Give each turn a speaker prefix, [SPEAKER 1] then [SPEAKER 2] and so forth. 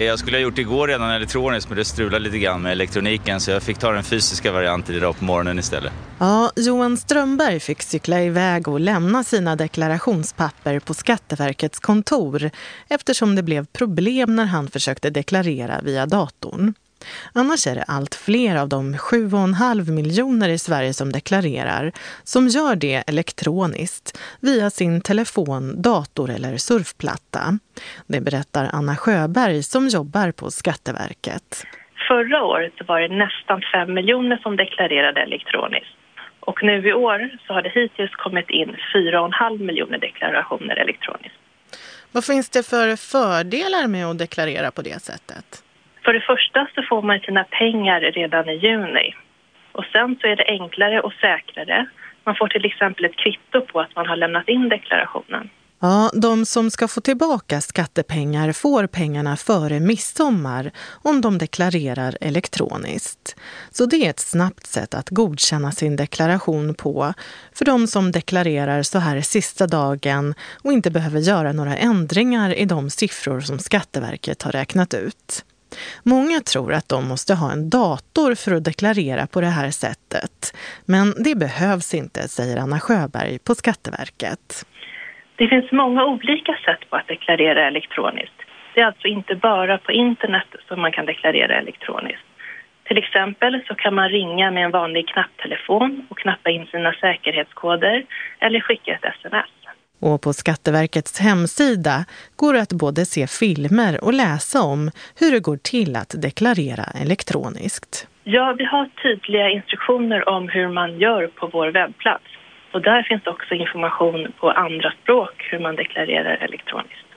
[SPEAKER 1] Eh, jag skulle ha gjort det igår redan elektroniskt men det strulade lite grann med elektroniken så jag fick ta den fysiska varianten idag på morgonen istället.
[SPEAKER 2] Ja, Johan Strömberg fick cykla iväg och lämna sina deklarationspapper på Skatteverkets kontor eftersom det blev problem när han försökte deklarera via datorn. Annars är det allt fler av de 7,5 miljoner i Sverige som deklarerar som gör det elektroniskt via sin telefon, dator eller surfplatta. Det berättar Anna Sjöberg som jobbar på Skatteverket.
[SPEAKER 3] Förra året var det nästan 5 miljoner som deklarerade elektroniskt. Och nu i år så har det hittills kommit in 4,5 miljoner deklarationer elektroniskt.
[SPEAKER 2] Vad finns det för fördelar med att deklarera på det sättet?
[SPEAKER 3] För det första så får man sina pengar redan i juni. Och sen så är det enklare och säkrare. Man får till exempel ett kvitto på att man har lämnat in deklarationen.
[SPEAKER 2] Ja, de som ska få tillbaka skattepengar får pengarna före midsommar om de deklarerar elektroniskt. Så det är ett snabbt sätt att godkänna sin deklaration på för de som deklarerar så här sista dagen och inte behöver göra några ändringar i de siffror som Skatteverket har räknat ut. Många tror att de måste ha en dator för att deklarera på det här sättet. Men det behövs inte, säger Anna Sjöberg på Skatteverket.
[SPEAKER 3] Det finns många olika sätt på att deklarera elektroniskt. Det är alltså inte bara på internet som man kan deklarera elektroniskt. Till exempel så kan man ringa med en vanlig knapptelefon och knappa in sina säkerhetskoder eller skicka ett sms.
[SPEAKER 2] Och på Skatteverkets hemsida går det att både se filmer och läsa om hur det går till att deklarera elektroniskt.
[SPEAKER 3] Ja, vi har tydliga instruktioner om hur man gör på vår webbplats. Och där finns också information på andra språk hur man deklarerar elektroniskt.